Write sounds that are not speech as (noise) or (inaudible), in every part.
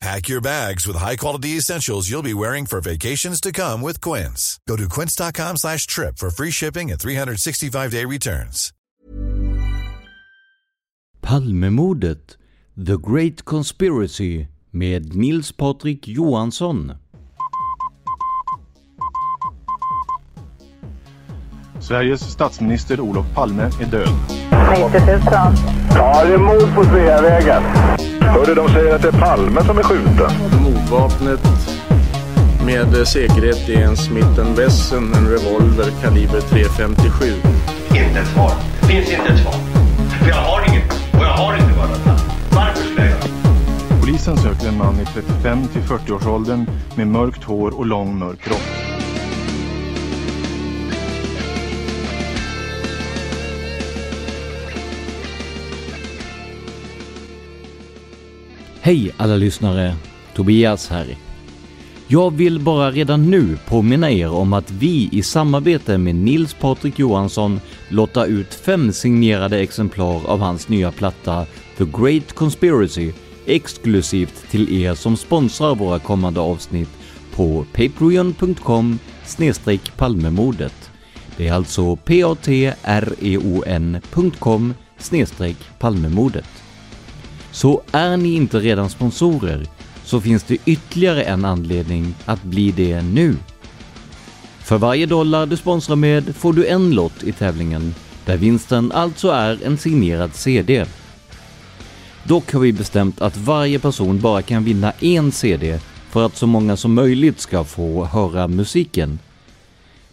Pack your bags with high-quality essentials you'll be wearing for vacations to come with Quince. Go to quince.com slash trip for free shipping and 365-day returns. Palmemordet The Great Conspiracy med Nils Patrik Johansson. Sveriges statsminister Olof Palme är död. 90 000. Ja, det är mord på Sveavägen. Hörde de säger att det är Palme som är skjuten. Mordvapnet med säkerhet är en Smith Wesson, en revolver kaliber .357. Inte ett svar. Finns inte ett svar. För jag har inget. Och jag har inte varit Varför skulle jag Polisen söker en man i 35 till 40-årsåldern med mörkt hår och lång mörk rock. Hej alla lyssnare! Tobias här. Jag vill bara redan nu påminna er om att vi i samarbete med Nils Patrik Johansson lottar ut fem signerade exemplar av hans nya platta The Great Conspiracy exklusivt till er som sponsrar våra kommande avsnitt på patreon.com palmemordet. Det är alltså p-a-t-r-e-o-n.com palmemordet. Så är ni inte redan sponsorer så finns det ytterligare en anledning att bli det nu. För varje dollar du sponsrar med får du en lott i tävlingen, där vinsten alltså är en signerad CD. Dock har vi bestämt att varje person bara kan vinna en CD för att så många som möjligt ska få höra musiken.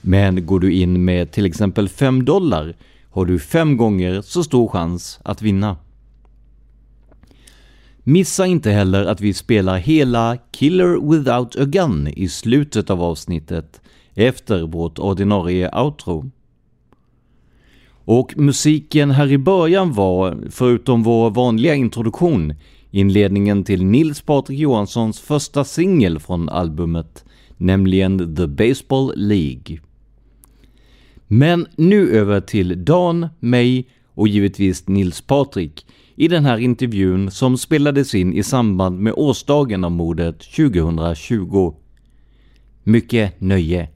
Men går du in med till exempel 5 dollar har du fem gånger så stor chans att vinna. Missa inte heller att vi spelar hela Killer Without a Gun i slutet av avsnittet efter vårt ordinarie outro. Och musiken här i början var, förutom vår vanliga introduktion, inledningen till Nils Patrik Johanssons första singel från albumet, nämligen The Baseball League. Men nu över till Dan, mig och givetvis Nils Patrik i den här intervjun som spelades in i samband med årsdagen av mordet 2020. Mycket nöje!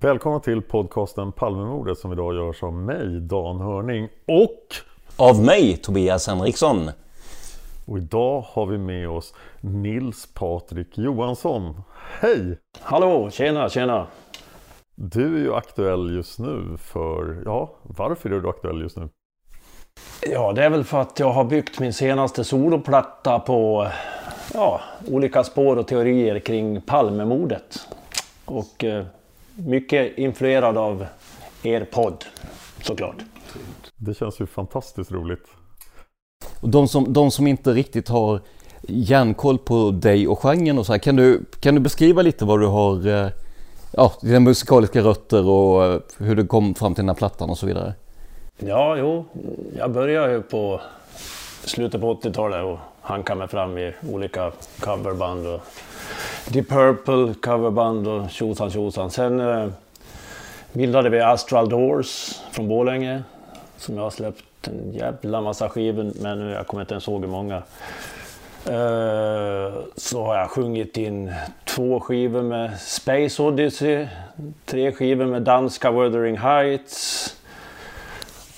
Välkomna till podcasten Palmemordet som idag görs av mig, Dan Hörning och av mig, Tobias Henriksson. Och idag har vi med oss Nils Patrik Johansson. Hej! Hallå, tjena, tjena! Du är ju aktuell just nu för, ja, varför är du aktuell just nu? Ja, det är väl för att jag har byggt min senaste soloplatta på ja, olika spår och teorier kring Palmemordet. Och eh, mycket influerad av er podd, såklart. Det känns ju fantastiskt roligt. Och de som, de som inte riktigt har järnkoll på dig och genren och så här, kan du, kan du beskriva lite vad du har, eh, ja, dina musikaliska rötter och eh, hur du kom fram till den här plattan och så vidare? Ja, jo. Jag började ju på slutet på 80-talet och hankade mig fram i olika coverband. Och Deep Purple coverband och tjosan tjosan. Sen eh, bildade vi Astral Doors från Borlänge. som jag har släppt en jävla massa skivor med nu. Jag kommer inte ens ihåg hur många. Eh, så har jag sjungit in två skivor med Space Odyssey, tre skivor med danska Wuthering Heights.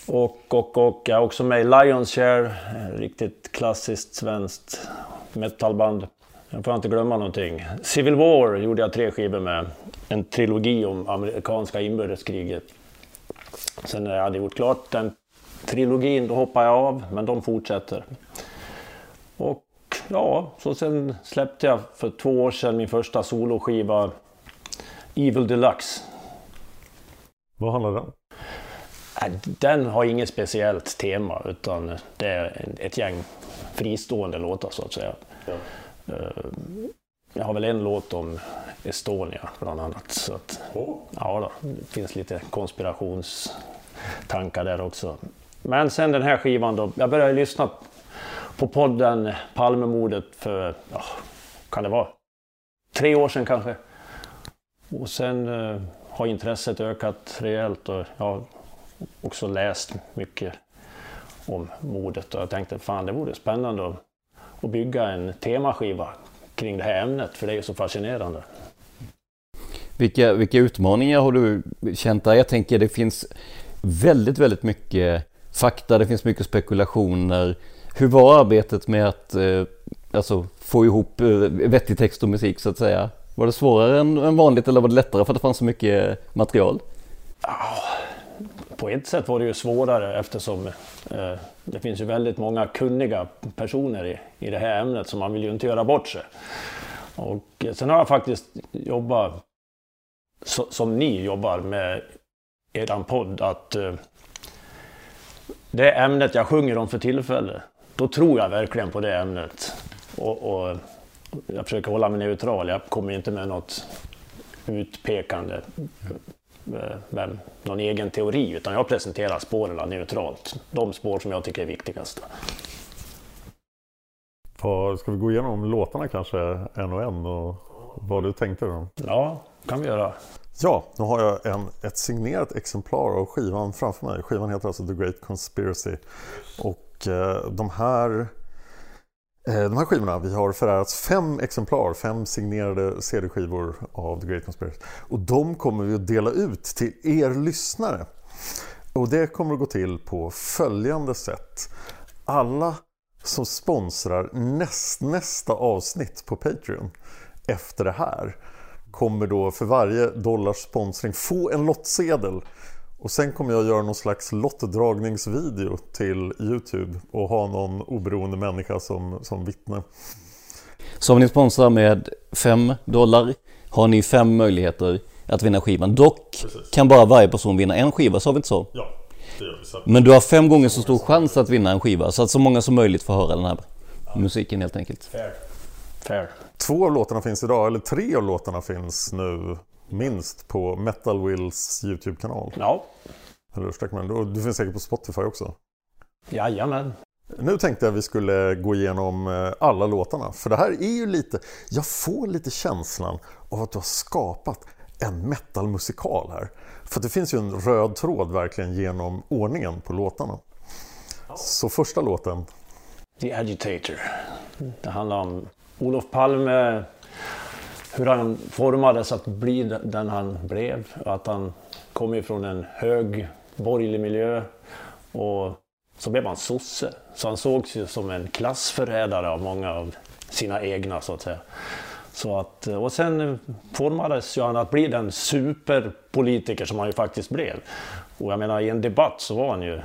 Och, och, och jag är också med i Lions Share, riktigt klassiskt svenskt metalband. Jag får inte glömma någonting. Civil War gjorde jag tre skivor med. En trilogi om amerikanska inbördeskriget. Sen när jag hade gjort klart den trilogin, då hoppade jag av, men de fortsätter. Och ja, så sen släppte jag för två år sedan min första soloskiva Evil Deluxe. Vad handlar den den har inget speciellt tema utan det är ett gäng fristående låtar så att säga. Ja. Eh, jag har väl en låt om Estonia bland annat. Så att, oh. Ja, då, det finns lite konspirationstankar där också. Men sen den här skivan då, jag började lyssna på podden Palmemordet för, ja, kan det vara, tre år sedan kanske. Och sen eh, har intresset ökat rejält och jag också läst mycket om mordet och jag tänkte fan det vore spännande att, att bygga en temaskiva kring det här ämnet för det är ju så fascinerande. Vilka, vilka utmaningar har du känt där? Jag tänker det finns väldigt, väldigt mycket fakta, det finns mycket spekulationer. Hur var arbetet med att eh, alltså, få ihop eh, vettig text och musik så att säga? Var det svårare än, än vanligt eller var det lättare för att det fanns så mycket material? På ett sätt var det ju svårare eftersom eh, det finns ju väldigt många kunniga personer i, i det här ämnet så man vill ju inte göra bort sig. Och eh, sen har jag faktiskt jobbat så, som ni jobbar med eran podd att eh, det ämnet jag sjunger om för tillfället, då tror jag verkligen på det ämnet. Och, och jag försöker hålla mig neutral, jag kommer inte med något utpekande med någon egen teori, utan jag presenterar spåren neutralt. De spår som jag tycker är viktigast. Ska vi gå igenom låtarna kanske en och en och vad du tänkte dem? Ja, kan vi göra. Ja, nu har jag en, ett signerat exemplar av skivan framför mig. Skivan heter alltså The Great Conspiracy. Och eh, de här eh, Eh, de här skivorna, vi har förärats fem exemplar, fem signerade CD-skivor av The Great Conspiracy. Och de kommer vi att dela ut till er lyssnare. Och det kommer att gå till på följande sätt. Alla som sponsrar näst, nästa avsnitt på Patreon efter det här kommer då för varje dollars sponsring få en lottsedel. Och sen kommer jag göra någon slags lottdragningsvideo till Youtube och ha någon oberoende människa som, som vittne. Så om ni sponsrar med 5 dollar har ni fem möjligheter att vinna skivan. Dock Precis. kan bara varje person vinna en skiva, sa vi inte så? Ja, det gör vi. Men du har fem gånger så stor chans att vinna en skiva så att så många som möjligt får höra den här musiken helt enkelt. Fair. Fair. Två av låtarna finns idag, eller tre av låtarna finns nu minst på Metal Wills YouTube-kanal. Ja. Eller Du finns säkert på Spotify också? Jajamän. Nu tänkte jag att vi skulle gå igenom eh, alla låtarna. För det här är ju lite, jag får lite känslan av att du har skapat en metalmusikal här. För det finns ju en röd tråd verkligen genom ordningen på låtarna. Så första låten. The Agitator. Det handlar om Olof Palme, hur han formades att bli den han blev. Att han kom ifrån en hög borgerlig miljö och så blev han sosse. Så han sågs ju som en klassförrädare av många av sina egna så att säga. Så att, och sen formades ju han att bli den superpolitiker som han ju faktiskt blev. Och jag menar i en debatt så var han ju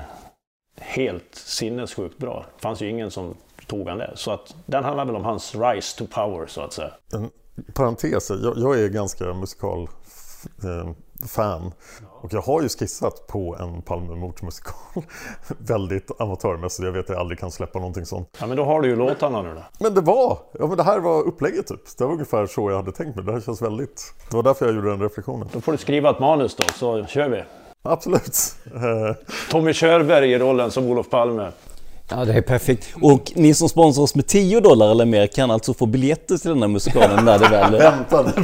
helt sinnessjukt bra. Det fanns ju ingen som tog han det. Så att den handlar väl om hans rise to power så att säga. En parentes, jag, jag är ganska musikal eh, fan. Och jag har ju skissat på en Palmemordsmusikal. (laughs) Väldigt amatörmässigt, jag vet att jag aldrig kan släppa någonting sånt. Ja men då har du ju låtarna nu då. Men det var, ja men det här var upplägget typ. Det var ungefär så jag hade tänkt mig. Det här känns väldigt, det var därför jag gjorde den reflektionen. Då får du skriva ett manus då, så kör vi. Absolut. (laughs) Tommy Körberg i rollen som Olof Palme. Ja, det är perfekt. Och ni som sponsrar oss med 10 dollar eller mer kan alltså få biljetter till den här musikalen när det väl... Vänta Ta (laughs)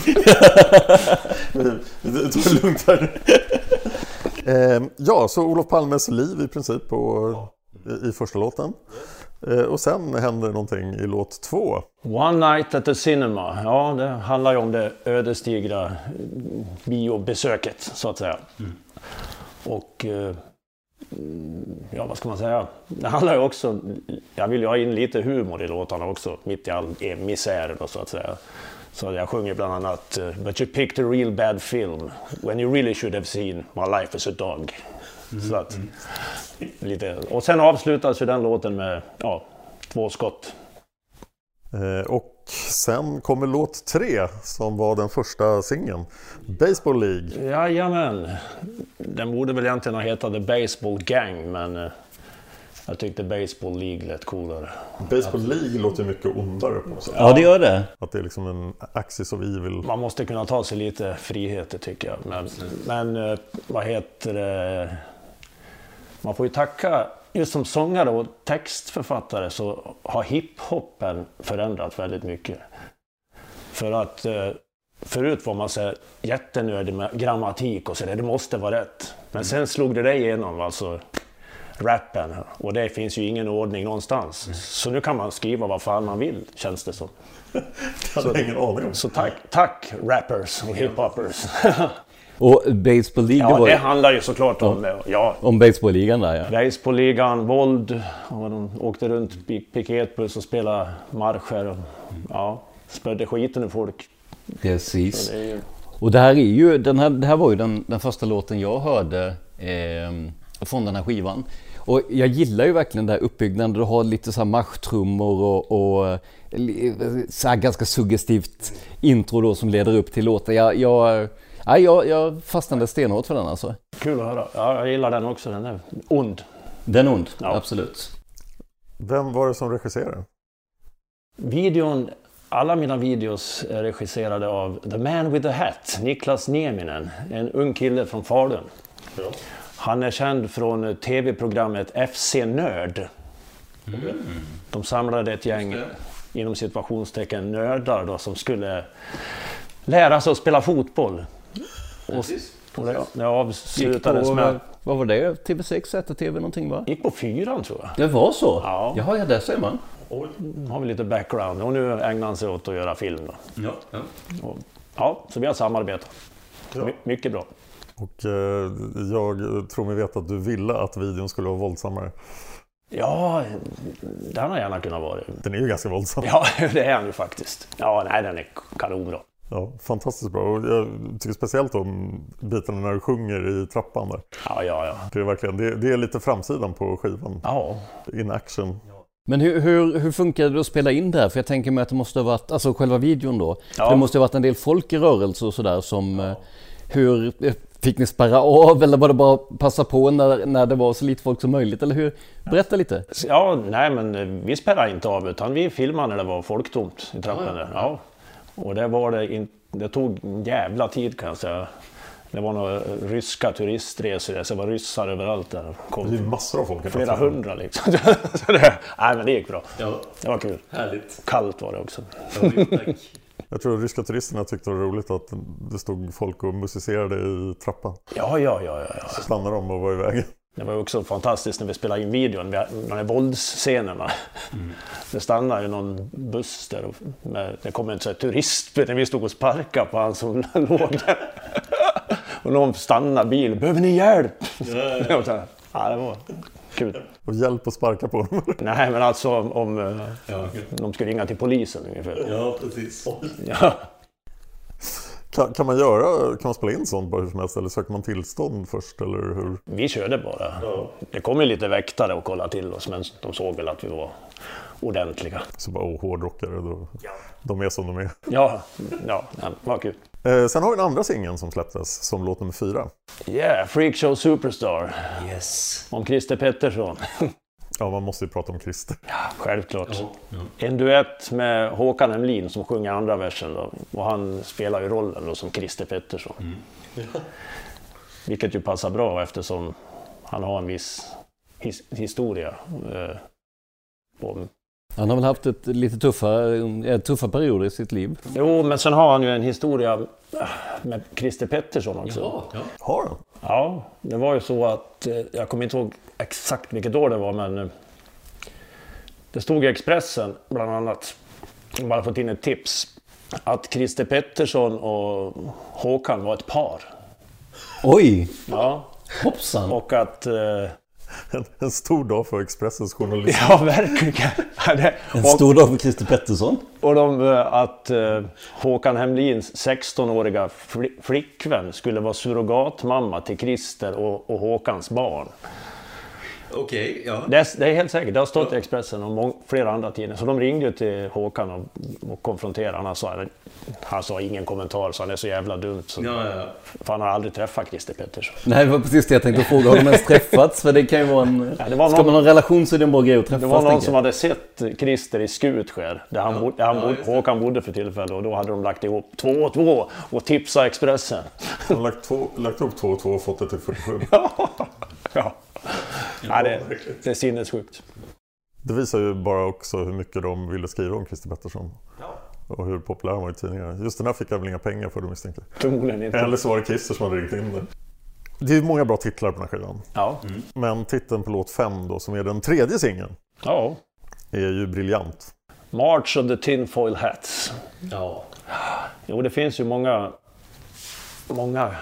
det lugnt här Eh, ja, så Olof Palmes liv i princip på, i, i första låten. Eh, och sen händer någonting i låt två. One Night at the Cinema. Ja, det handlar ju om det ödesdigra biobesöket så att säga. Och eh, ja, vad ska man säga? Det handlar ju också, jag vill ju ha in lite humor i låtarna också, mitt i all misären och så att säga. Så jag sjunger bland annat eh, But you picked a real bad film when you really should have seen My life as a dog. Så att, lite, och sen avslutas ju den låten med ja, två skott. Eh, och sen kommer låt tre som var den första singeln. Baseball League. Jajamän. Den borde väl egentligen ha hetat The Baseball Gang men eh, jag tyckte Baseball League lät coolare. Baseball League låter mycket ondare på något sätt. Ja, det gör det. Att det är liksom en axis of evil. Man måste kunna ta sig lite friheter tycker jag. Men, men eh, vad heter det? Man får ju tacka, just som sångare och textförfattare så har hiphopen förändrats väldigt mycket. För att eh, förut var man så jättenördig med grammatik och så där, det måste vara rätt. Men sen slog det igenom, alltså rappen. Och det finns ju ingen ordning någonstans. Så nu kan man skriva vad fan man vill, känns det som. (laughs) Jag hade ingen aning om. Så tack, tack rappers och hiphoppers. (laughs) Och Baseball League, Ja, var det ju- handlar ju såklart om ja, om baseballligan där ja. Baseballligan, våld, och de åkte runt piketbuss och spelade marscher och ja, spödde skiten ur folk. Precis. Det ju- Och det här är ju, den här, det här var ju den, den första låten jag hörde eh, från den här skivan. Och jag gillar ju verkligen den här uppbyggnaden. Du har lite så här marschtrummor och, och eh, så här ganska suggestivt intro då som leder upp till låten. Jag, jag, ja, jag, jag fastnade stenhårt för den alltså. Kul att höra. Ja, jag gillar den också. Den är ond. Den är ond, Ja. absolut. Vem var det som regisserade? Videon, alla mina videos är regisserade av The Man with the Hat, Niklas Nieminen, en ung kille från Falun. Han är känd från tv-programmet FC Nörd. De samlade ett gäng, inom situationstecken, nördar då, som skulle lära sig att spela fotboll. Och, och avslutades Gick på, med... Vad var det? TV6, ZTV någonting va? Gick på fyran tror jag. Det var så? Ja. Jaha, ja där ser man. har vi lite background och nu ägnar han sig åt att göra film. Då. Ja, ja. Och, ja, så vi har samarbetat. My, mycket bra. Och eh, jag tror mig veta att du ville att videon skulle vara våldsammare. Ja, den har gärna kunnat vara. Den är ju ganska våldsam. Ja, (laughs) det är han ju faktiskt. Ja, nej, den är kanonbra. Ja, fantastiskt bra. Och jag tycker speciellt om biten när du sjunger i trappan där. Ja, ja, ja. Det är verkligen, det, det är lite framsidan på skivan. Ja. In action. Men hur, hur, hur funkade det att spela in det här? För jag tänker mig att det måste ha varit, alltså själva videon då. Ja. Det måste ha varit en del folk i rörelse och sådär som... eh, Hur, eh, fick ni spärra av eller var det bara passa på när, när det var så lite folk som möjligt? Eller hur? Berätta lite. Ja, nej men eh, vi spelade inte av utan vi filmade när det var folktomt i trappan där. Ja. Och det var det in, Det tog en jävla tid kan jag säga. Det var några ryska turistresor det var ryssar överallt där. Kom Det är massor av folk. flera hundra liksom. (laughs) så det, nej men det gick bra. Det var kul. Härligt. Kallt var det också. (laughs) Jag tror att ryska turisterna tyckte det var roligt att det stod folk och musicerade i trappan. Ja, ja, ja, ja. ja. Så stannade de och var i vägen. Det var också fantastiskt när vi spelade in videon, de här våldsscenerna. Det stannade ju någon buss där och med, det kom en turist när vi stod och sparkade på han som (laughs) låg där. Och någon stannade bilen. Behöver ni hjälp? Ja, (laughs) här, ja, det var kul. Och hjälp att sparka på dem. (laughs) Nej, men alltså om, om eh, de skulle ringa till polisen ungefär. Ja, precis. Ja. Kan, kan man göra, kan man spela in sånt bara hur som helst eller söker man tillstånd först eller hur? Vi körde bara. Det kom ju lite väktare och kollade till oss, men de såg väl att vi var ordentliga. Så bara, åh, hårdrockare, då, de är som de är. Ja, ja, det var kul. Eh, sen har vi den andra singeln som släpptes som låt nummer fyra. Yeah, Freakshow Superstar. Yes. Om Christer Pettersson. (laughs) Ja, man måste ju prata om Christer. Självklart. En duett med Håkan Emlin som sjunger andra versen. Då. Och han spelar ju rollen då som Christer Pettersson. Vilket ju passar bra eftersom han har en viss his historia. Eh, om, Han har väl haft ett lite tuffa, eh, tuffa perioder i sitt liv. Jo, men sen har han ju en historia med Christer Pettersson också. Ja. Har han? Ja, det var ju så att, eh, jag kommer inte ihåg exakt vilket år det var, men eh, det stod i Expressen bland annat, bara fått in ett tips, att Christer Pettersson och Håkan var ett par. Oj! Ja. Hoppsan! Och att... Eh, en, en, stor dag för Expressens journalister. Ja, verkligen. (laughs) en stor dag för Christer Pettersson. Och de, att uh, Håkan Hemlins 16-åriga flickvän skulle vara surrogatmamma till Christer och, och Håkans barn. Okej, okay, ja. Det är, det är, helt säkert. Det har stått ja. i Expressen och mång, flera andra tidningar. Så de ringde till Håkan och, och konfronterade honom. Han sa, han sa ingen kommentar, så han är så jävla dumt. Så, ja, ja. För han har aldrig träffat Christer Pettersson. Nej, det var precis det jag tänkte fråga. Har de ens träffats? För det kan ju vara en... Ja, det var någon, ska man ha en relation så är det en bra grej att träffas. Det var någon som hade sett Christer i Skutskär, där, han, ja, där han bod, Håkan bodde för tillfället. Och då hade de lagt ihop två och två och tipsat Expressen. De har lagt, två, lagt ihop två och två och fått det till 47. (laughs) ja. Ja, det, det är sinnessjukt. Det visar ju bara också hur mycket de ville skriva om Christer Pettersson. Ja. Och hur populär han var i tidningarna. Just den här fick jag väl inga pengar för, misstänker Förmodligen inte. Eller så var det Christer som hade ringt in det. Det är många bra titlar på den här skivan. Ja. Mm. Men titeln på låt 5 då, som är den tredje singeln, ja. är ju briljant. March of the Tinfoil Hats. Ja. Jo, det finns ju många, många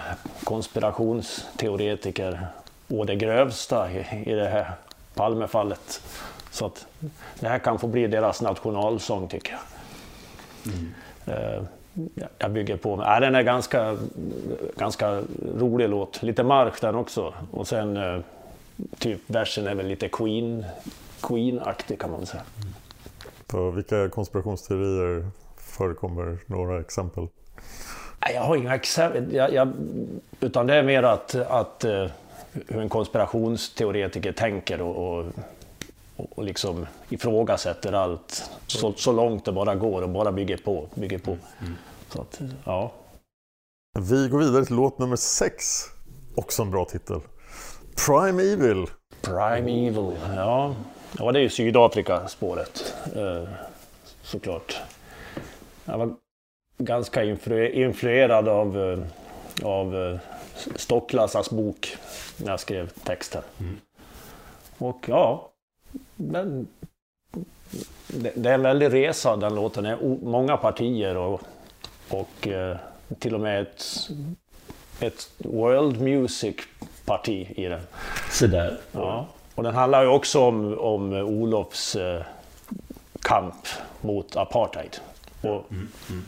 konspirationsteoretiker å det grövsta i, i det här Palmefallet. Så att det här kan få bli deras nationalsång tycker jag. Mm. Uh, jag bygger på, äh, den är ganska, ganska rolig låt. Lite marsch den också. Och sen uh, typ versen är väl lite Queen, Queen-aktig kan man säga. På vilka konspirationsteorier förekommer några exempel? Jag har inga exempel, jag, jag, utan det är mer att, att uh, hur en konspirationsteoretiker tänker och, och, och liksom ifrågasätter allt så, så långt det bara går och bara bygger på. Bygger på. Mm. Så att, ja. Vi går vidare till låt nummer sex. Också en bra titel. Prime Evil. Prime Evil, ja. Ja, det är ju Sydafrika-spåret. Eh, såklart. Jag var ganska influerad av, eh, av eh, Stocklassas bok när jag skrev texten. Mm. Och ja, men det, det, är en väldig resa den låten. Det är många partier och, och eh, till och med ett, ett World Music-parti i den. Så där. Ja. Och den handlar ju också om, om Olofs eh, kamp mot apartheid. Och, mm. Mm.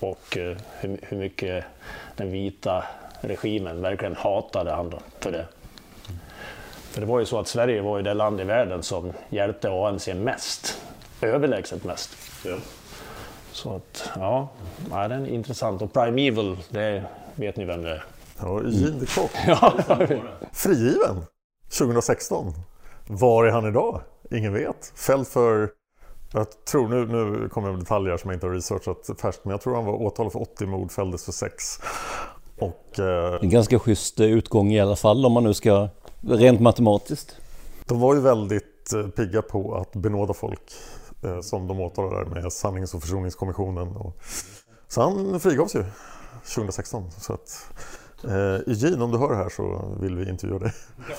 och eh, hur, hur mycket den vita regimen verkligen hatade han för det. För det var ju så att Sverige var ju det land i världen som hjälpte ANC mest. Överlägset mest. Ja. Så att, ja, ja, den är intressant. Och Prime Evil, det vet ni vem det är? Ja, Gene de Kock. Frigiven 2016. Var är han idag? Ingen vet. Fälld för, jag tror, nu, nu kommer jag med detaljer som jag inte har researchat färskt, men jag tror han var åtalad för 80 mord, fälldes för 6. Och, eh, en ganska schysst utgång i alla fall om man nu ska rent matematiskt. De var ju väldigt eh, pigga på att benåda folk eh, som de åtalade med sannings och försoningskommissionen. Och, så han frigavs ju 2016. Så att, eh, Eugene, om du hör det här så vill vi intervjua dig. Ja.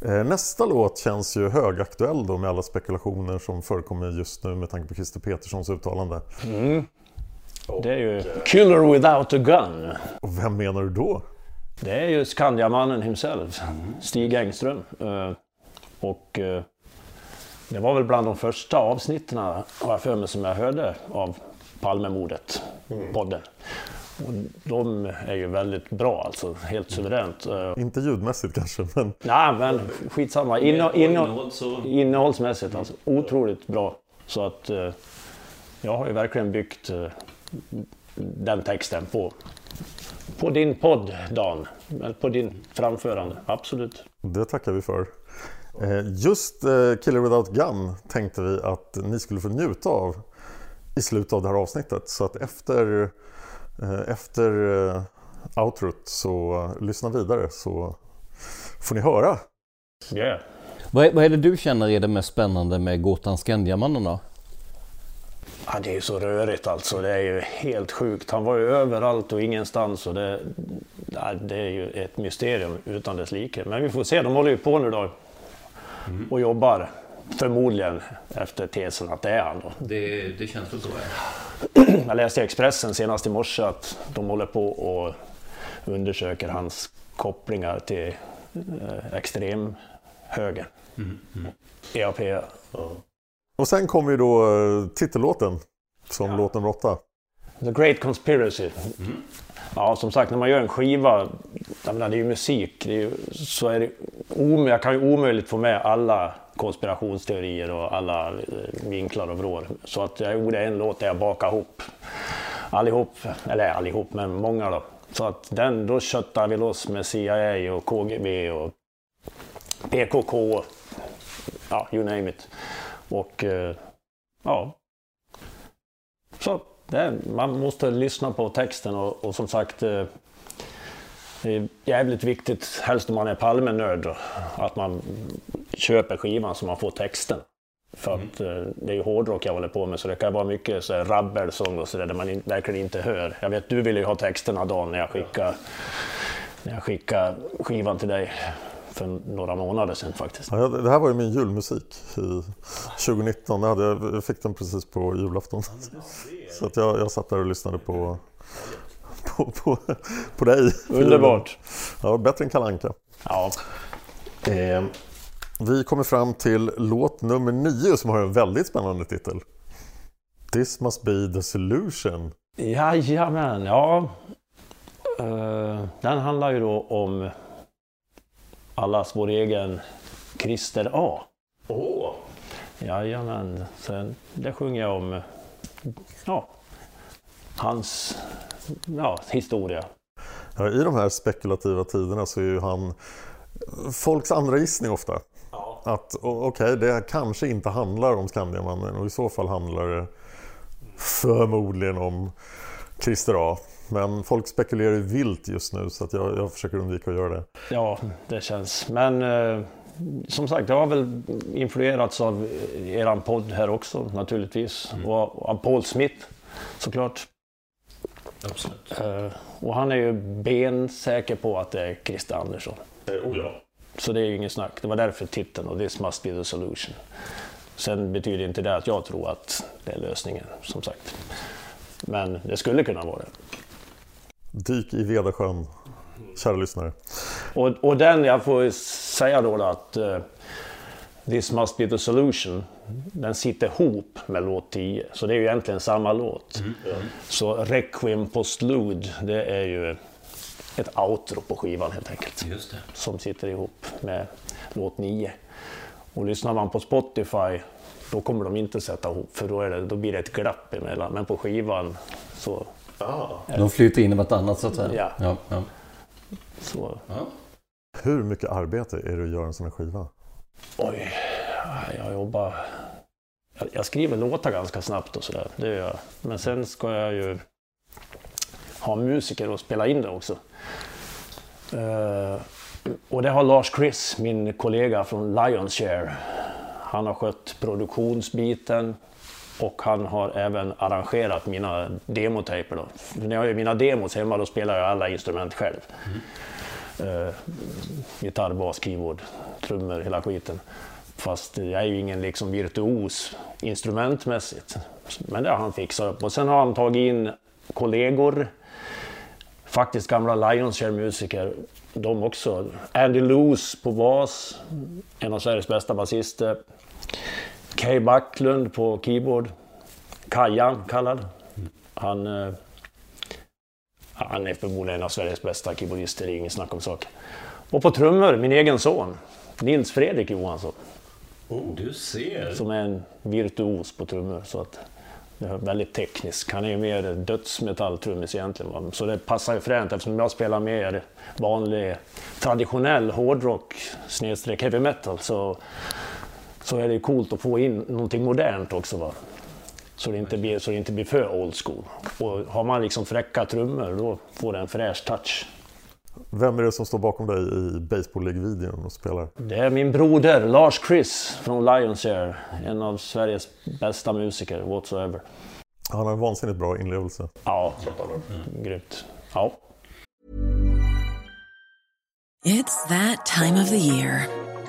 Eh, nästa låt känns ju högaktuell då med alla spekulationer som förekommer just nu med tanke på Christer Peterssons uttalande. Mm. Det är ju Killer without a gun. Och vem menar du då? Det är ju Skandiamannen himself, Stig Engström. Eh, och eh, det var väl bland de första avsnitten, har jag för mig, som jag hörde av Palmemordet, mm. podden. Och de är ju väldigt bra, alltså helt suveränt. Eh, Inte ljudmässigt kanske, men... Nej, men skitsamma. Inno, inno, innehållsmässigt, alltså otroligt bra. Så att jag har ju verkligen byggt den texten på, på din podd, Dan. På din framförande, absolut. Det tackar vi för. Eh, just eh, Killer Without Gun tänkte vi att ni skulle få njuta av i slutet av det här avsnittet. Så att efter, eh, efter outrot så lyssna vidare så får ni höra. Yeah. Vad är, vad är det du känner är det mest spännande med Gåtan Skandiamannen då? Ja, det är ju så rörigt alltså. Det är ju helt sjukt. Han var ju överallt och ingenstans. Och det, ja, det är ju ett mysterium utan dess like. Men vi får se. De håller ju på nu då Mm. och jobbar. Förmodligen efter tesen att det är han. Då. Det, det känns väl så? Ja. (clears throat) Jag läste i Expressen senast i morse att de håller på och undersöker hans kopplingar till eh, extremhögern. Mm. Mm. EAP. Och sen kommer ju då eh, titellåten som låt nummer åtta. The Great Conspiracy. Ja, som sagt, när man gör en skiva, jag menar, det är ju musik, det är ju, så är det om, jag kan ju omöjligt få med alla konspirationsteorier och alla eh, vinklar och vrår. Så att jag gjorde en låt där jag bakade ihop allihop, eller allihop, men många då. Så att den, då köttade vi loss med CIA och KGB och PKK, ja, you name it. Och eh, ja, så det, man måste lyssna på texten och, och som sagt eh, det är jävligt viktigt, helst om man är Palmenörd, att man köper skivan så man får texten. För att eh, det är ju hårdrock jag håller på med så det kan vara mycket så här rabbelsång och sådär där man in, verkligen inte hör. Jag vet du ville ju ha texterna dagen när jag skickade, när jag skickade skivan till dig för några månader sedan faktiskt. Ja, det här var ju min julmusik i 2019. Jag, hade, jag fick den precis på julafton. Så att jag, jag satt där och lyssnade på, på, på, på dig. Underbart. Ja, bättre än Kalanka. Ja. Eh, vi kommer fram till låt nummer nio som har en väldigt spännande titel. This must be the solution. Jajamän, ja. Eh, den handlar ju då om allas vår egen Christer A. Åh! Oh. Jajamän, sen, det sjunger jag om ja, hans ja, historia. Ja, I de här spekulativa tiderna så är ju han folks andra gissning ofta. Ja. Att okej, okay, det kanske inte handlar om Skandiamannen och i så fall handlar det förmodligen om Christer A. Men folk spekulerar ju vilt just nu så att jag, jag försöker undvika att göra det. Ja, det känns. Men eh, som sagt, jag har väl influerats av eran podd här också naturligtvis. Mm. Och av Paul Smith såklart. Absolut. Eh, och han är ju bensäker på att det är Christer Andersson. Oh ja. Så det är ju ingen snack. Det var därför titeln och This must be the solution. Sen betyder inte det att jag tror att det är lösningen, som sagt. Men det skulle kunna vara det. Dyk i Vedasjön, kära lyssnare. Och, och den, jag får säga då att uh, This must be the solution, den sitter ihop med låt 10. Så det är ju egentligen samma låt. Mm. Så Requiem Postlude, det är ju ett outro på skivan helt enkelt. Just det. Som sitter ihop med låt 9. Och lyssnar man på Spotify då kommer de inte sätta ihop för då, är det, då blir det ett glapp emellan. Men på skivan så... Ah. De flyter in i vartannat så att säga? Ja. ja, ja. Så. Ja. Hur mycket arbete är det att göra en sån här skiva? Oj, jag jobbar... Jag skriver låtar ganska snabbt och sådär, det gör jag. Men sen ska jag ju ha musiker och spela in det också. Uh, och det har Lars Chris, min kollega från Lionshare. Han har skött produktionsbiten och han har även arrangerat mina demotaper. Då. När jag gör mina demos hemma då spelar jag alla instrument själv. Mm. Uh, gitarr, bas, keyboard, trummor, hela skiten. Fast jag är ju ingen liksom virtuos instrumentmässigt. Men det har han fixat upp. Och sen har han tagit in kollegor, faktiskt gamla Lionshare-musiker, de också. Andy Loos på bas, en av Sveriges bästa basister. Kay Backlund på keyboard. Kajan kallad. Han, eh, han är förmodligen en av Sveriges bästa keyboardister, det är inget snack om saken. Och på trummor, min egen son, Nils Fredrik Johansson. Oh, du ser! Som är en virtuos på trummor. Så att det är väldigt teknisk. Han är ju mer dödsmetalltrummis egentligen. Så det passar ju fränt eftersom jag spelar mer vanlig traditionell hårdrock snedstreck heavy metal så, så är det coolt att få in någonting modernt också. Va? Så, det inte blir, så det inte blir för old school. Och har man liksom fräcka trummor då får det en fräsch touch. Vem är det som står bakom dig i Baseball League-videon och spelar? Det är min broder Lars Chris från Lionshare. En av Sveriges bästa musiker whatsoever. Han har en vansinnigt bra inlevelse. Ja, mm. grymt. Ja. It's that time of the year.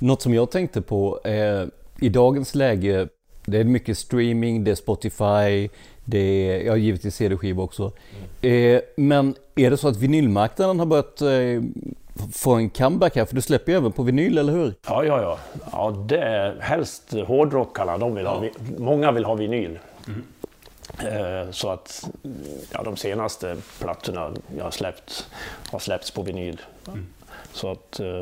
Något som jag tänkte på eh, i dagens läge, det är mycket streaming, det är Spotify, det är, ja givetvis CD-skiva också. Mm. Eh, men är det så att vinylmarknaden har börjat eh, få en comeback här? För du släpper ju även på vinyl, eller hur? Ja, ja, ja. ja det är helst hårdrockarna, de vill ha, många vill ha vinyl. Mm. Eh, så att ja, de senaste plattorna jag har släppt har släppts på vinyl. Mm. Så att eh,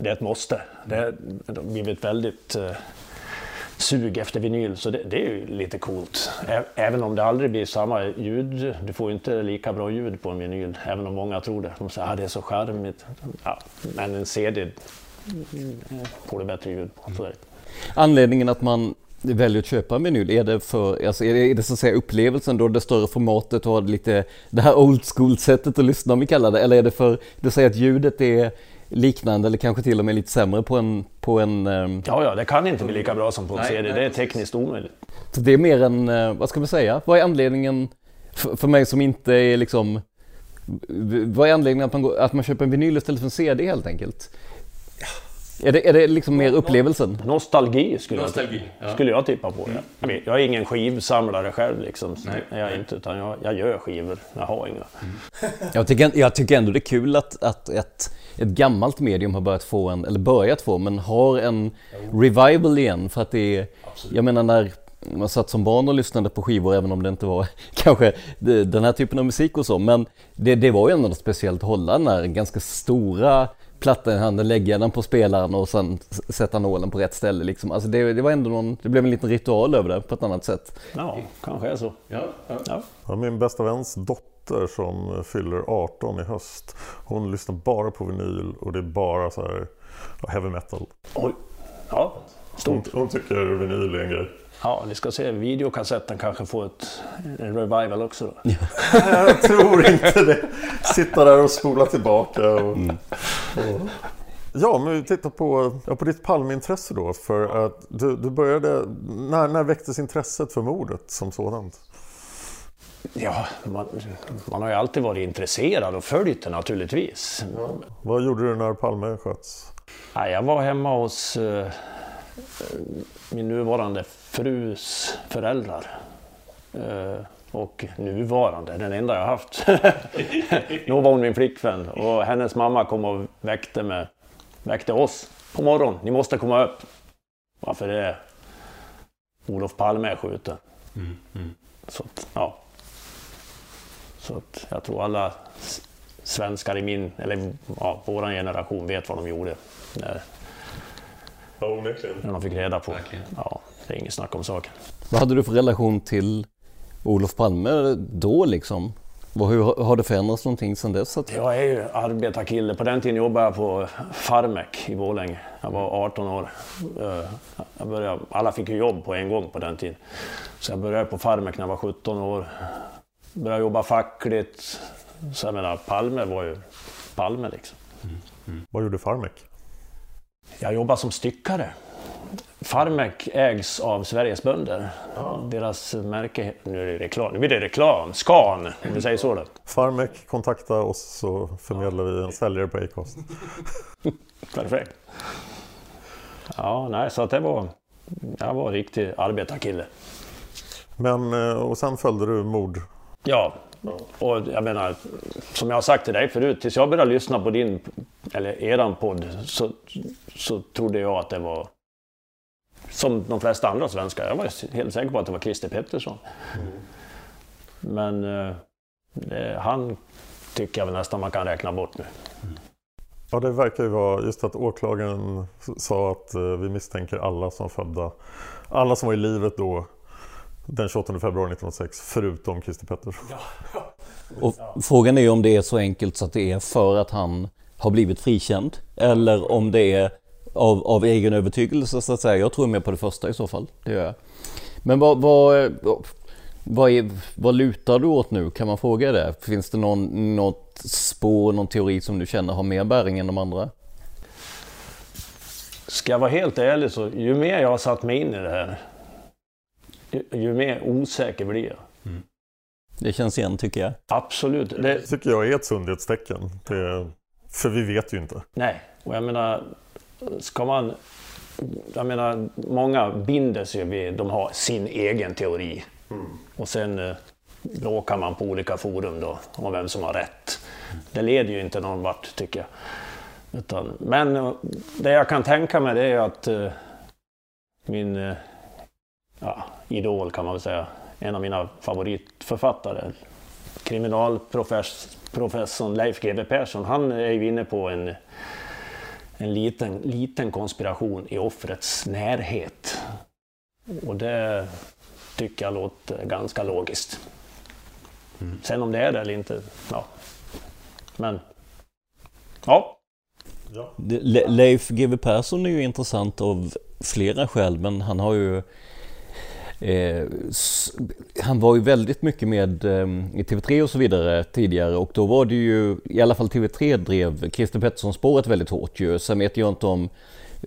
det är ett måste. Det har blivit väldigt eh, sug efter vinyl, så det, det, är ju lite coolt. Även om det aldrig blir samma ljud, du får ju inte lika bra ljud på en vinyl, även om många tror det. De säger att ah, det är så charmigt. Ja, men en CD mm, eh, får du bättre ljud på. Så Anledningen att man väljer att köpa en vinyl, är det för, alltså är det, är det så att säga upplevelsen då, det större formatet och lite det här old school sättet att lyssna om vi kallar det, eller är det för, du säger att ljudet är liknande eller kanske till och med lite sämre på en... På en um... Ja, ja, det kan inte bli lika bra som på en CD. Nej, det är tekniskt omöjligt. Så det är mer en, uh, vad ska man säga, vad är anledningen för, för mig som inte är liksom... Vad är anledningen att man, går, att man köper en vinyl istället för en CD helt enkelt? Är det, är det liksom mer upplevelsen? Nostalgi skulle, Nostalgi, jag, ja. skulle jag tippa på. Mm. Jag är ingen skivsamlare själv liksom. Nej. Jag är inte, utan jag, jag gör skivor. Jag har inga. Mm. (laughs) Jag, tycker, jag tycker ändå det är kul att, att ett, ett gammalt medium har börjat få en, eller börjat få, men har en revival igen. För att det är, Absolut. jag menar när man satt som barn och lyssnade på skivor även om det inte var (laughs) kanske den här typen av musik och så. Men det, det var ju ändå något speciellt att hålla den här ganska stora plattan i handen, lägga den på spelaren och sen sätta nålen på rätt ställe. Liksom. Alltså det, det, var ändå någon, det blev en liten ritual över det på ett annat sätt. Ja, kanske är så. Ja, ja. ja. min bästa väns dotter som fyller 18 i höst. Hon lyssnar bara på vinyl och det är bara så här heavy metal. Oj. Ja, stort. Hon, hon tycker vinyl är en grej. Ja, ni ska se videokassetten kanske får ett, en revival också då. (laughs) jag tror inte det. Sitta där och spola tillbaka. Och, mm. och. Ja, men vi tittar på, ja, på ditt Palmeintresse då. För att du, du började, när, när väcktes intresset för mordet som sådant? Ja, man, man, har ju alltid varit intresserad och följt det naturligtvis. Ja. Vad gjorde du när Palme sköts? Ja, jag var hemma hos uh, min nuvarande frus föräldrar. Uh, och nuvarande, den enda jag haft. (laughs) Då var hon min flickvän och hennes mamma kom och väckte, mig, väckte oss på morgonen. Ni måste komma upp. Varför det är Olof Palme är skjuten. Mm, mm. Så att, ja. Så att jag tror alla svenskar i min, eller ja, våran generation vet vad de gjorde. När, ja, onekligen. När de fick reda på. Ja, det är inget snack om saken. Vad hade du för relation till Olof Palme då liksom? Hur har det förändrats någonting sedan dess? Att... Jag är ju arbetarkille. På den tiden jobbade jag på Farmek i Borlänge. Jag var 18 år. Eh, jag började, alla fick ju jobb på en gång på den tiden. Så jag började på Farmek när jag var 17 år. Började jobba fackligt. Så jag menar, Palme var ju Palme liksom. Mm. Mm. Vad gjorde Farmek? Jag jobbade som styckare. Farmek ägs av Sveriges bönder. Ja. Deras märke, nu är det reklam, nu blir det reklam, Scan om vi säger så då. Farmek, kontakta oss så förmedlar vi en säljare på Acast. (laughs) Perfekt. Ja, nej, så att det var, jag var en riktig arbetarkille. Men, eh, och sen följde du mord? Ja, och jag menar, som jag har sagt till dig förut, tills jag började lyssna på din, eller eran podd, så, så trodde jag att det var som de flesta andra svenskar. Jag var helt säker på att det var Christer Pettersson. Mm. Men eh, det, han tycker jag väl nästan man kan räkna bort nu. Ja, det verkar ju vara just att åklagaren sa att eh, vi misstänker alla som födda, alla som var i livet då den 28 februari 1906, förutom Christer Pettersson. Ja. (laughs) Och frågan är ju om det är så enkelt så att det är för att han har blivit frikänd eller om det är av, av egen övertygelse så att säga. Jag tror mer på det första i så fall. Det gör jag. Men vad, vad, vad, är, vad lutar du åt nu? Kan man fråga det? Finns det någon, något spår, någon teori som du känner har mer bäring än de andra? Ska jag vara helt ärlig så ju mer jag har satt mig in i det här ju, mer osäker blir jag. Mm. Det känns igen tycker jag. Absolut. Det tycker jag är ett sundhetstecken. Det, för vi vet ju inte. Nej, och jag menar ska man... Jag menar, många binder sig vid, de har sin egen teori. Mm. Och sen eh, bråkar man på olika forum då om vem som har rätt. Det leder ju inte någon vart tycker jag. Utan, men eh, det jag kan tänka mig det är att eh, min eh, ja, idol kan man väl säga, en av mina favoritförfattare, kriminalprofessorn Leif GW Persson, han är ju inne på en en liten, liten konspiration i offrets närhet. Och det tycker jag låter ganska logiskt. Mm. Sen om det är det eller inte, ja. Men, ja. ja. Leif GW Persson är ju intressant av flera skäl, men han har ju Eh, han var ju väldigt mycket med eh, i TV3 och så vidare tidigare och då var det ju, i alla fall TV3 drev Christer Pettersson-spåret väldigt hårt ju. Sen vet jag inte om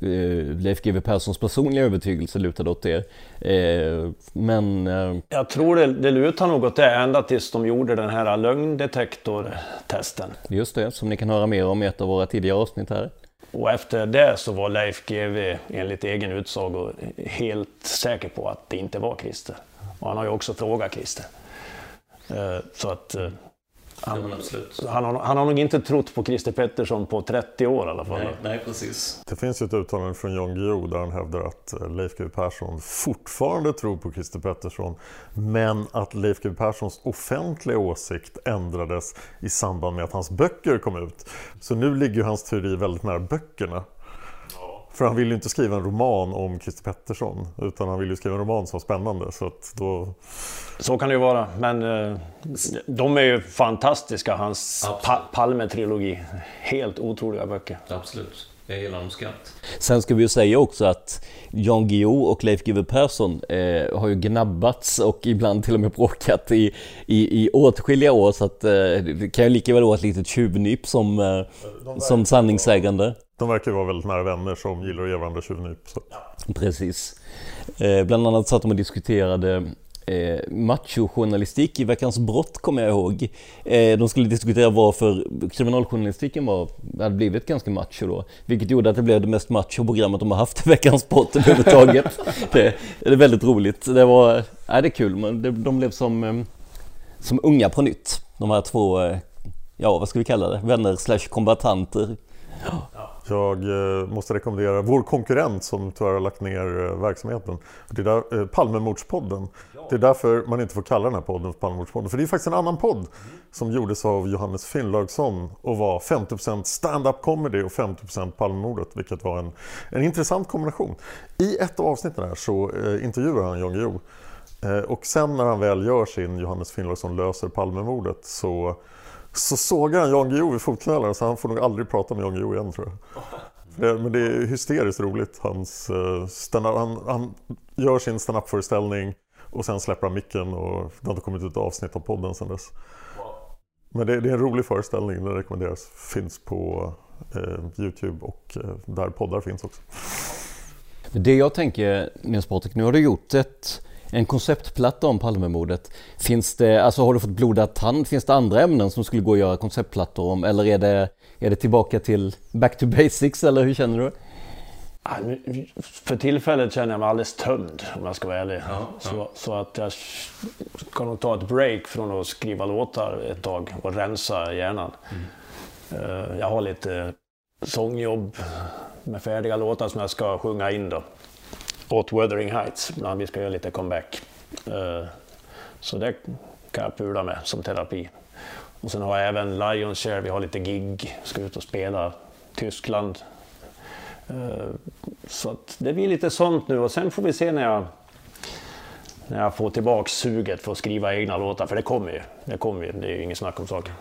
eh, Leif GW Perssons personliga övertygelse lutade åt det. Eh, men... Eh, jag tror det, det lutar nog åt det ända tills de gjorde den här lögndetektortesten. Just det, som ni kan höra mer om i ett av våra tidigare avsnitt här. Och efter det så var Leif GW enligt egen utsago helt säker på att det inte var Christer. Och han har ju också frågat Christer. Eh, så att eh, han, han, har, han har nog inte trott på Christer Pettersson på 30 år i alla fall. Nej, nej precis. Det finns ju ett uttalande från Jan Guillou där han hävdar att eh, Leif GW Persson fortfarande tror på Christer Pettersson men att Leif GW Perssons offentliga åsikt ändrades i samband med att hans böcker kom ut. Så nu ligger hans teori väldigt nära böckerna. För han vill ju inte skriva en roman om Christer Pettersson utan han vill ju skriva en roman som är spännande. Så, att då... så kan det ju vara, men eh, de är ju fantastiska, hans pa Palme-trilogi. Helt otroliga böcker. Absolut. Jag gillar dem skarpt. Sen ska vi ju säga också att Jan Guillou och Leif GW Persson eh, har ju gnabbats och ibland till och med bråkat i, i, i åtskilliga år så att eh, det kan ju lika väl vara ett litet tjuvnyp som, eh, som sanningssägande. De verkar vara väldigt nära vänner som gillar att ge varandra tjuvnyp. Ja. Precis. Eh, bland annat satt de och diskuterade eh, machojournalistik i Veckans brott kommer jag ihåg. Eh, de skulle diskutera varför kriminaljournalistiken var, hade blivit ganska macho då. Vilket gjorde att det blev det mest macho programmet de har haft i Veckans brott (laughs) överhuvudtaget. det, det är väldigt roligt. Det var, nej, det är kul, men det, de blev som, eh, som unga på nytt. De här två, eh, ja vad ska vi kalla det, vänner slash kombatanter. Jag eh, måste rekommendera vår konkurrent som tyvärr har lagt ner eh, verksamheten. Det är där, eh, Palmemordspodden. Det är därför man inte får kalla den här podden för Palmemordspodden. För det är faktiskt en annan podd som gjordes av Johannes Finnlaugsson och var 50% stand-up comedy och 50% Palmemordet. Vilket var en, en intressant kombination. I ett av avsnitten här så intervjuar han Jan Guillou och sen när han väl gör sin Johannes Finnlaugsson löser Palmemordet så, så sågar han Jan Guillou i fotknölarna så han får nog aldrig prata med Jan Guillou igen tror jag. Det, men det är hysteriskt roligt. Hans, uh, stand han, han gör sin standup-föreställning och sen släpper han micken och det har inte kommit ut avsnitt av podden sen dess. Men det, det, är en rolig föreställning, den rekommenderas. Finns på eh, Youtube och eh, där poddar finns också. Det jag tänker Nils Patrik, nu har du gjort ett, en konceptplatta om Palmemordet. Finns det, alltså har du fått blodad tand? Finns det andra ämnen som skulle gå att göra konceptplattor om? Eller är det, är det tillbaka till back to basics eller hur känner du? För tillfället känner jag mig alldeles tömd om jag ska vara ärlig. Ja, ja. Så, så, att jag ska nog ta ett break från att skriva låtar ett tag och rensa hjärnan. Mm. Eh, jag har lite sångjobb med färdiga låtar som jag ska sjunga in då. Åt Wuthering Heights, när vi ska göra lite comeback. Eh, så det kan jag pula med som terapi. Och sen har jag även Lions Share, vi har lite gig, ska ut och spela Tyskland eh, så att det blir lite sånt nu och sen får vi se när jag, när jag får tillbaka suget för att skriva egna låtar, för det kommer ju. Det kommer ju, det är ju inget snack om saken.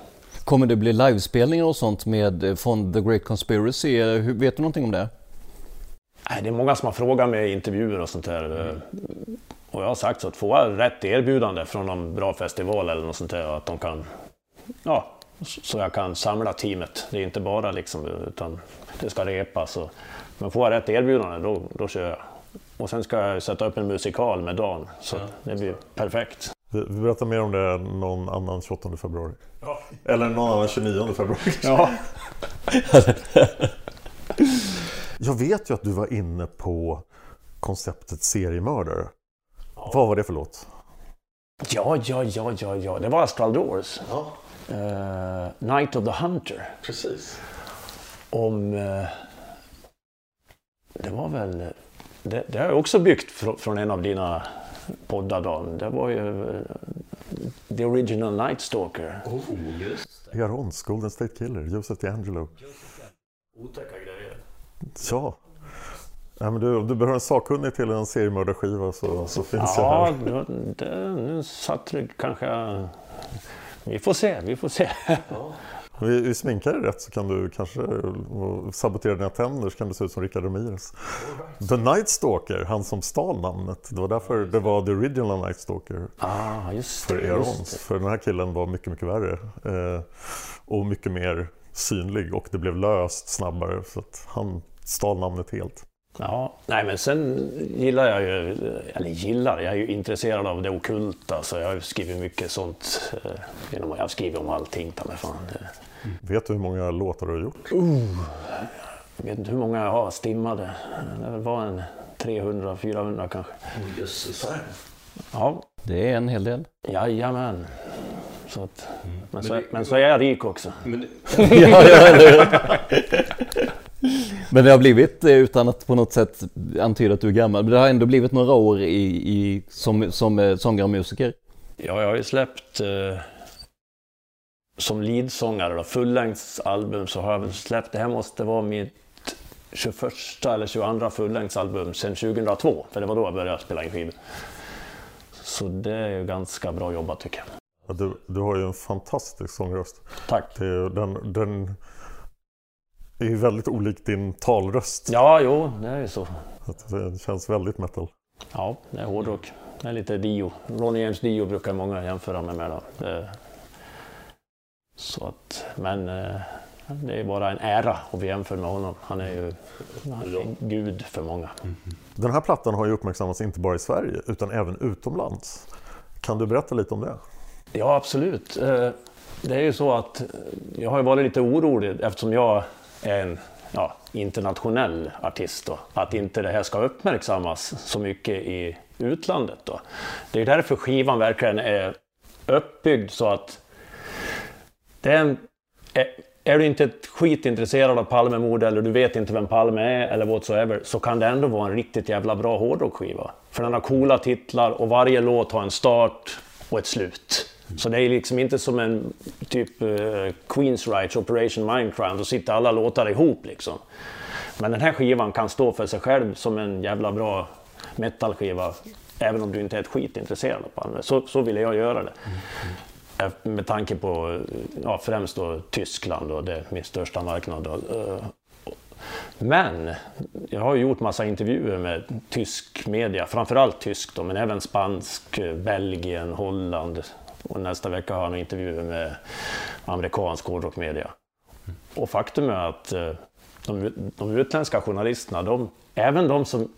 Kommer det bli livespelningar och sånt med, eh, från The Great Conspiracy? Vet du någonting om det? Nej, det är många som har frågat mig i intervjuer och sånt där. Mm. Och jag har sagt så att får jag rätt erbjudande från någon bra festival eller något sånt där, att de kan, ja, så jag kan samla teamet. Det är inte bara liksom, utan det ska repas. Och, men får jag rätt erbjudande, då, då kör jag. Och sen ska jag sätta upp en musikal med Dan, så ja. det blir perfekt. Vi berättar mer om det någon annan 28 februari. Ja. Eller någon annan 29 februari. Ja. (laughs) (laughs) jag vet ju att du var inne på konceptet seriemördare. Ja. Vad var det för låt? Ja, ja, ja, ja, ja. det var Astral Doors. Ja. Uh, Night of the Hunter. Precis. Om... Uh, det var väl... Det, det har jag också byggt fr från en av dina poddar Dan. Det var ju uh, The Original Night Stalker. Oh, just det. Garons, Golden State Killer, Joseph DeAngelo. Otäcka grejer. Ja. Ja, men du, du behöver en sakkunnig till en seriemördarskiva så, så finns ja, jag här. Ja, nu satt det kanske vi får se, vi får se. Ja. Vi, vi sminkar dig rätt så kan du kanske sabotera dina tänder så kan du se ut som Richard Ramirez. Right. The Night Stalker, han som stal namnet. Det var därför det var The Original Night Stalker. Ah, just det, för Erons. För den här killen var mycket, mycket värre. Eh, och mycket mer synlig och det blev löst snabbare. Så han stal namnet helt. Ja, nej men sen gillar jag ju, eller gillar, jag är ju intresserad av det okulta så jag har skrivit mycket sånt. Eh, jag har skrivit om allting, ta mig fan. Vet du hur många låtar du har gjort? Uh, jag vet inte hur många jag har stimmade. Det var en 300-400 kanske. Oh, jösses. Ja. Det är en hel del. Jajamän. Så att, mm. men, men, så, det, men så är jag rik också. Men, (laughs) ja, ja, Men det har blivit, eh, utan att på något sätt antyda att du är gammal, men det har ändå blivit några år i, i, som, som eh, sångare och musiker. Ja, jag har ju släppt eh, som leadsångare då, fullängdsalbum så har jag väl släppt, det här måste vara mitt 21 eller 22 fullängdsalbum sedan 2002, för det var då jag började spela in skivor. Så det är ju ganska bra jobbat tycker jag. Du, du har ju en fantastisk sångröst. Tack. Det, den, den är ju väldigt olik din talröst. Ja, jo, det är ju så. Det känns väldigt metal. Ja, det är hårdrock. Det är lite Dio. Ronny James Dio brukar många jämföra mig med. Då. Det... Så att, men eh, det är bara en ära att vi jämför med honom. Han är ju han är gud för många. Den här plattan har ju uppmärksammats inte bara i Sverige utan även utomlands. Kan du berätta lite om det? Ja, absolut. Eh, det är ju så att jag har varit lite orolig eftersom jag en ja, internationell artist. Då, att inte det här ska uppmärksammas så mycket i utlandet. Då. Det är därför skivan verkligen är uppbyggd så att den är, är du inte ett skit intresserad av Palmemord eller du vet inte vem Palme är eller whatsoever så kan det ändå vara en riktigt jävla bra hårdrockskiva. För den har coola titlar och varje låt har en start och ett slut. Så det är liksom inte som en typ uh, Queens Rights, Operation Mindcrime, då sitter alla låtar ihop liksom. Men den här skivan kan stå för sig själv som en jävla bra metalskiva. Även om du inte är ett skit intresserad av Palme. Så, så ville jag göra det. Eh, Med tanke på ja, främst då Tyskland och det är min största marknad. Eh, Men jag har gjort massa intervjuer med tysk media, framförallt tysk då, men även spansk, Belgien, Holland. Och nästa vecka har jag intervjuer med amerikansk hårdrockmedia. Och faktum är att eh, de, de utländska journalisterna, de, även de som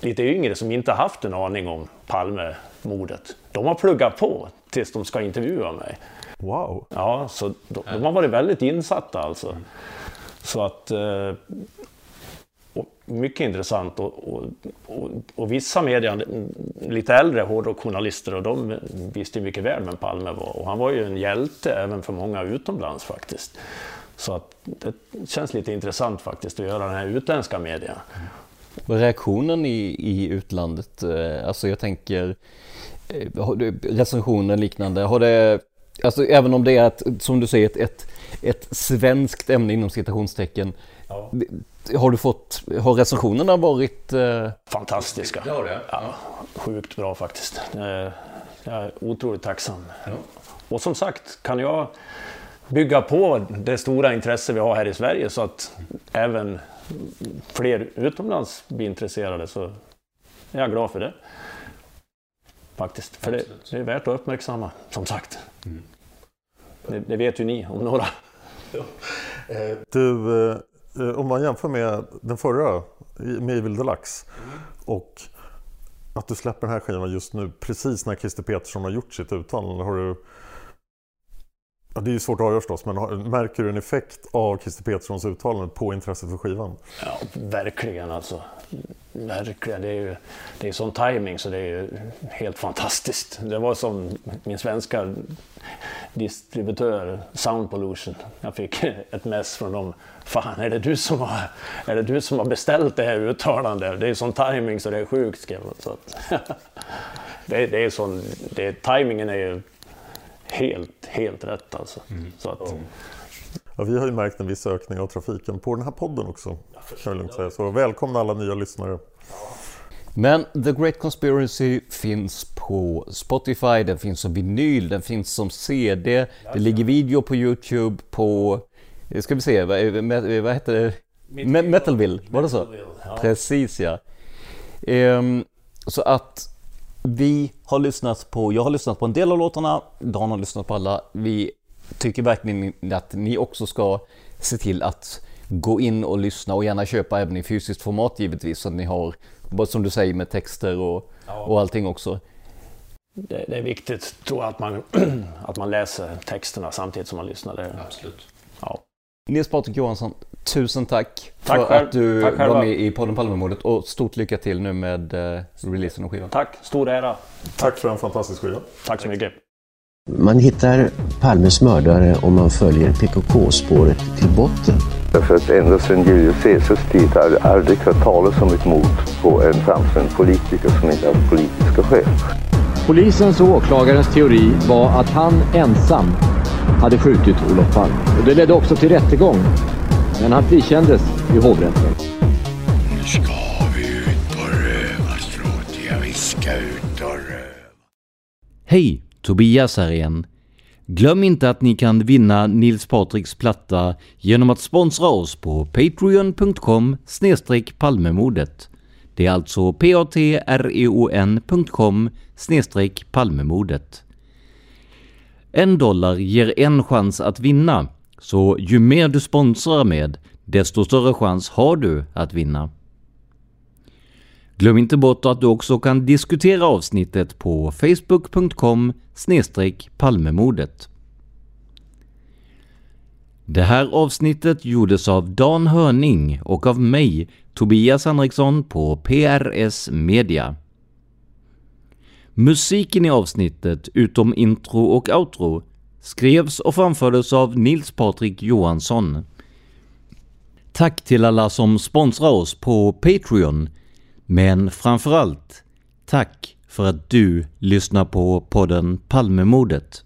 lite yngre som inte haft en aning om Palmemordet, de har pluggat på tills de ska intervjua mig. Wow! Ja, så de, de har varit väldigt insatta alltså. Så att... eh, mycket intressant och, och, och, och vissa medier, lite äldre hårdrockjournalister, och de visste mycket väl vem Palme var. Och han var ju en hjälte även för många utomlands faktiskt. Så att det känns lite intressant faktiskt att göra den här utländska media. Reaktionen i, i utlandet, eh, alltså jag tänker eh, recensioner liknande, har det, alltså även om det är ett, som du säger, ett, ett, ett svenskt ämne inom citationstecken, har du fått, har recensionerna varit eh, Fantastiska. Det har det? Ja, sjukt bra faktiskt. Eh, Jag är otroligt tacksam. Och som sagt, kan jag bygga på det stora intresse vi har här i Sverige så att även fler utomlands blir intresserade så är jag glad för det. Faktiskt, för det, det är värt att uppmärksamma, som sagt. Det, det vet ju ni om några. Du, eh, om man jämför med den förra, med Evil Deluxe och att du släpper den här skivan just nu, precis när Christer Petersson har gjort sitt uttalande. Har du... Ja, det är ju svårt att avgöra förstås, men märker du en effekt av Christer Peterssons uttalande på intresset för skivan? Ja, verkligen alltså. Verkligen. Det är ju det är sån timing så det är ju helt fantastiskt. Det var som min svenska distributör Sound Pollution. Jag fick (laughs) ett mess från dem. Fan, är det du som har, är det du som har beställt det här uttalandet? Det är sån timing så det är sjukt, skrev de. (laughs) Det, det är sån, det, timingen är ju helt, helt rätt alltså. Så att, Ja, vi har ju märkt en viss ökning av trafiken på den här podden också. Kan jag lugnt säga. Så välkomna alla nya lyssnare. Men The Great Conspiracy finns på Spotify, den finns som vinyl, den finns som CD, det ligger video på Youtube på, eh, ska vi se, vad, vad, vad heter det? Me- Metalville, var det så? Precis ja. Ehm, så att vi har lyssnat på, jag har lyssnat på en del av låtarna, Dan har lyssnat på alla. Vi tycker verkligen att ni också ska se till att gå in och lyssna och gärna köpa även i fysiskt format givetvis så att ni har, som du säger med texter och, och allting också. det, det är viktigt tror jag att man, (clears throat) att man läser texterna samtidigt som man lyssnar. Absolut. Ja. Nils Patrik Johansson, tusen tack, Tack för själv. att du Tack själva. var med i podden Palmemordet och stort lycka till nu med eh, releasen av skivan. Tack, stor ära. Tack för en fantastisk skiva. Tack så mycket. Man hittar Palmes mördare om man följer PKK-spåret till botten. Därför att ända sedan Julius Caesars tid har jag aldrig hört talas om ett mord på en framstående politiker som inte haft politiska skäl. Polisens och åklagarens teori var att han ensam hade skjutit Olof Palme. Och det ledde också till rättegång. Men han frikändes i hovrätten. Nu ska vi ut på rövarstråt. Ja, vi ska ut och röva. Hej! Tobias här igen. Glöm inte att ni kan vinna Nils Patriks platta genom att sponsra oss på patreon.com palmemordet. Det är alltså patreon.com palmemordet. En dollar ger en chans att vinna, så ju mer du sponsrar med, desto större chans har du att vinna. Glöm inte bort att du också kan diskutera avsnittet på facebook.com palmemordet. Det här avsnittet gjordes av Dan Hörning och av mig, Tobias Henriksson på PRS Media. Musiken i avsnittet, utom intro och outro, skrevs och framfördes av Nils Patrik Johansson. Tack till alla som sponsrar oss på Patreon, men framförallt tack för att du lyssnar på podden Palmemordet.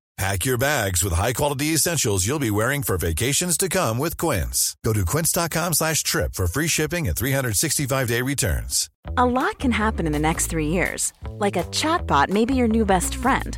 Pack your bags with high-quality essentials you'll be wearing for vacations to come with Quince. Go to quince.com slash trip for free shipping and 365-day returns. A lot can happen in the next three years. Like a chatbot may be your new best friend.